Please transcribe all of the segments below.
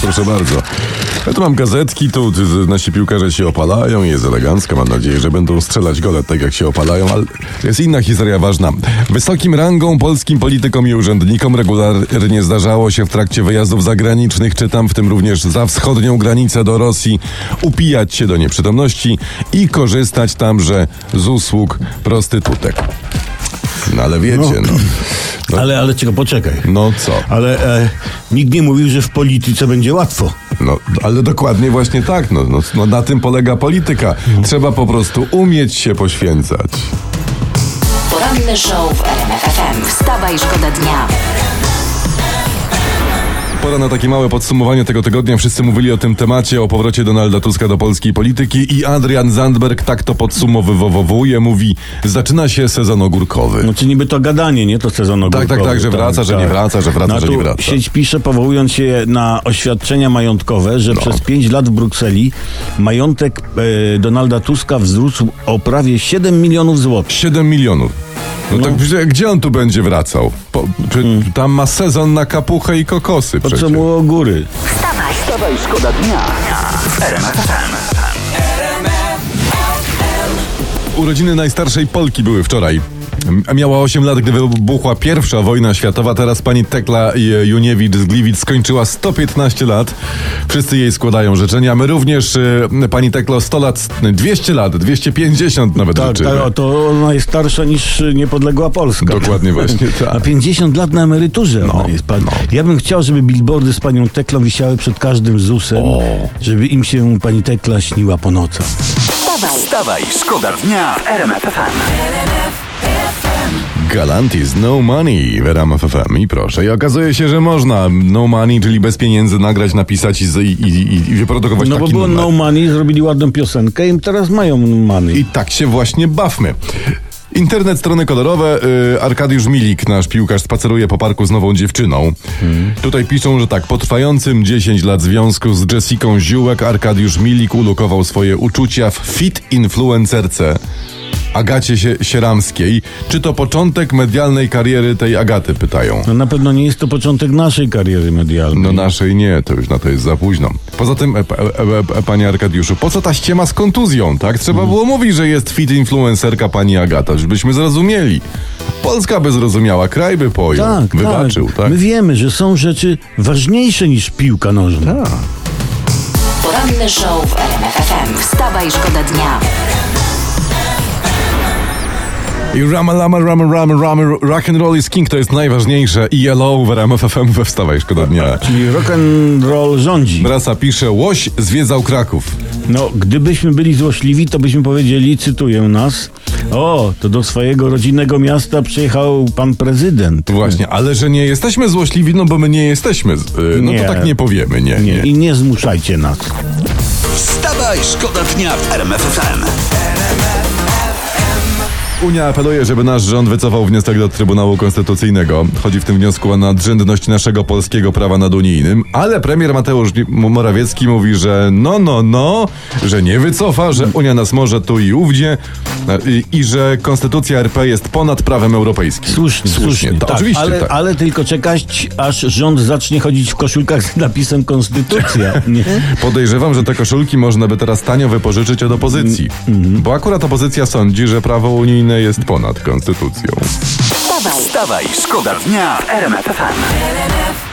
Proszę bardzo. Ja tu mam gazetki, tu nasi piłkarze się opalają, jest elegancko, mam nadzieję, że będą strzelać gole tak jak się opalają, ale jest inna historia ważna. Wysokim rangą polskim politykom i urzędnikom regularnie zdarzało się w trakcie wyjazdów zagranicznych, czytam w tym również za wschodnią granicę do Rosji, upijać się do nieprzytomności i korzystać tamże z usług prostytutek. No ale wiecie, no. No, Ale, ale czego, poczekaj. no co? Ale e, nikt nie mówił, że w polityce będzie łatwo. No, ale dokładnie właśnie tak. No, no, no na tym polega polityka. Trzeba po prostu umieć się poświęcać. Poranny show w RMF FM. Wstawaj, szkoda dnia. Pora na takie małe podsumowanie tego tygodnia. Wszyscy mówili o tym temacie, o powrocie Donalda Tuska do polskiej polityki i Adrian Zandberg tak to podsumowywuje. Mówi, zaczyna się sezon ogórkowy. No czy niby to gadanie, nie to sezon tak, ogórkowy. tak, że wraca, że nie wraca, że wraca, No, że nie wraca. Sieć pisze, powołując się na oświadczenia majątkowe, No. że przez 5 lat w Brukseli majątek e, Donalda Tuska wzrósł o prawie 7 milionów złotych. 7 milionów. No, tak, gdzie- gdzie on tu będzie wracał? Po, czy, Tam ma sezon na kapuchę i kokosy Po przecież. co mu o góry? Wstawaj, Wstawaj, szkoda dnia w RMF FM. Urodziny najstarszej Polki były wczoraj. Miała 8 lat, gdy wybuchła pierwsza wojna światowa. Teraz pani Tekla Juniewicz z Gliwic skończyła 115 lat. Wszyscy jej składają życzenia. My również, y, pani Teklo, 100 lat, 200 lat, 250 nawet Tak, życzymy. tak, to ona jest starsza niż niepodległa Polska. Dokładnie właśnie tak. Na 50 lat na emeryturze No, ona jest. Pan. no. Ja bym chciał, żeby billboardy z panią Teklą wisiały przed każdym ZUS-em, żeby im się pani Tekla śniła po nocach. wstawaj. Wstawaj, szkoda dnia w RMF FM. Galantis, no money w RMF FM. I proszę, i okazuje się, że można no money, czyli bez pieniędzy nagrać, napisać i, i, i, i wyprodukować No bo było numer. no money, zrobili ładną piosenkę i teraz mają money. I tak się właśnie bawmy. Internet, strony kolorowe. Y, Arkadiusz Milik, nasz piłkarz, spaceruje po parku z nową dziewczyną. Tutaj piszą, że tak, po trwającym 10 lat związku z Jessiką Ziółek, Arkadiusz Milik ulokował swoje uczucia w fit influencerce. Agacie Sie- Sieramskiej. Czy to początek medialnej kariery tej Agaty, pytają. No na pewno nie jest to początek naszej kariery medialnej. No naszej nie, to już na to jest za późno. Poza tym, e, e, e, e, panie Arkadiuszu, po co ta ściema z kontuzją, tak? Trzeba Mhm. było mówić, że jest fit influencerka pani Agata, żebyśmy zrozumieli. Polska by zrozumiała, kraj by pojął, tak, wybaczył, tak? My wiemy, że są rzeczy ważniejsze niż piłka nożna. Tak. Poranny show w RMF FM. Wstawaj, szkoda dnia. I Rama Lama Rama Rama Rama Rock and Roll is King to jest najważniejsze i Yellow w RMF FM we wstawaj, szkoda dnia. Czyli rock and roll rządzi. Brasa pisze, Łoś zwiedzał Kraków. No, gdybyśmy byli złośliwi, to byśmy powiedzieli, cytuję nas, o, to do swojego rodzinnego miasta przyjechał pan prezydent. Właśnie, ale że nie jesteśmy złośliwi, no bo my nie jesteśmy, y, no Nie. to tak nie powiemy, nie, Nie, nie. i nie zmuszajcie nas. Wstawaj, szkoda dnia w RMF FM. Unia apeluje, żeby nasz rząd wycofał wniosek do Trybunału Konstytucyjnego. Chodzi w tym wniosku o nadrzędność naszego polskiego prawa nad unijnym, ale premier Mateusz Morawiecki mówi, że no, no, no, że nie wycofa, że Unia nas może tu i ówdzie i, i że Konstytucja RP jest ponad prawem europejskim. Słusznie, słusznie. to, tak, oczywiście ale, tak. ale tylko czekać, aż rząd zacznie chodzić w koszulkach z napisem Konstytucja. Nie? Podejrzewam, że te koszulki można by teraz tanio wypożyczyć od opozycji, bo akurat opozycja sądzi, że prawo unijne jest ponad konstytucją. Wstawaj, Wstawaj, szkoda dnia w RMF FM.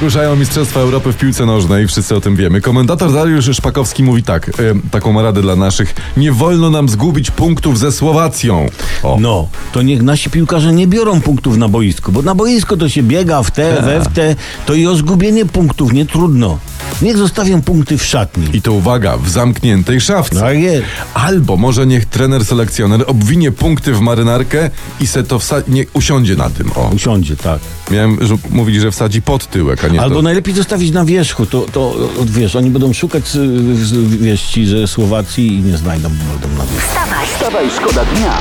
Ruszają Mistrzostwa Europy w piłce nożnej, wszyscy o tym wiemy. Komentator Dariusz Szpakowski mówi tak, e, taką radę dla naszych. Nie wolno nam zgubić punktów ze Słowacją. O. No, to niech nasi piłkarze nie biorą punktów na boisku, bo na boisko to się biega w te, we w te, to i o zgubienie punktów nie trudno. Niech zostawią punkty w szatni. I to uwaga, w zamkniętej szafce. Tak jest. Albo może niech trener selekcjoner obwinie punkty w marynarkę i se to wsa- nie usiądzie na tym. O. Usiądzie, tak. Miałem że, mówić, że wsadzi pod tyłek, a nie Albo to. najlepiej zostawić na wierzchu, to, to wiesz, oni będą szukać y, z- wieści ze Słowacji i nie znajdą, bo będą na wierzchu. wstawaj, Wstawaj, szkoda dnia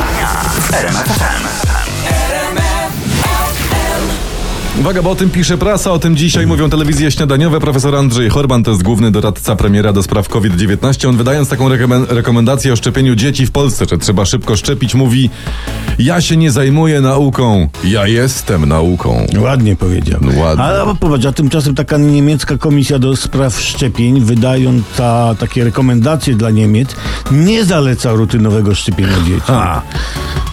FM. Uwaga, bo o tym pisze prasa, o tym dzisiaj mówią telewizje śniadaniowe. Profesor Andrzej Horban to jest główny doradca premiera do spraw COVID-19. On wydając taką rekomen- rekomendację o szczepieniu dzieci w Polsce, że trzeba szybko szczepić, mówi ja się nie zajmuję nauką, ja jestem nauką. Ładnie powiedział. Ładnie. Ale popatrz, a tymczasem taka niemiecka komisja do spraw szczepień, wydająca takie rekomendacje dla Niemiec, nie zaleca rutynowego szczepienia dzieci. A,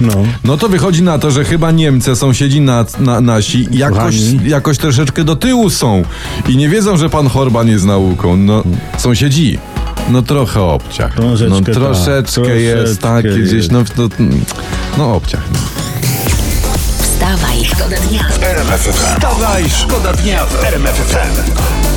No. no to wychodzi na to, że chyba Niemcy, sąsiedzi na, na, nasi, jakoś, jakoś troszeczkę do tyłu są i nie wiedzą, że pan Horban jest nauką. No, sąsiedzi. No trochę obciach. Troszeczkę no tak, troszeczkę jest troszeczkę takie gdzieś, jest. no, no, no obciach. Wstawaj, szkoda dnia. Wstawaj, szkoda dnia w RMF FM.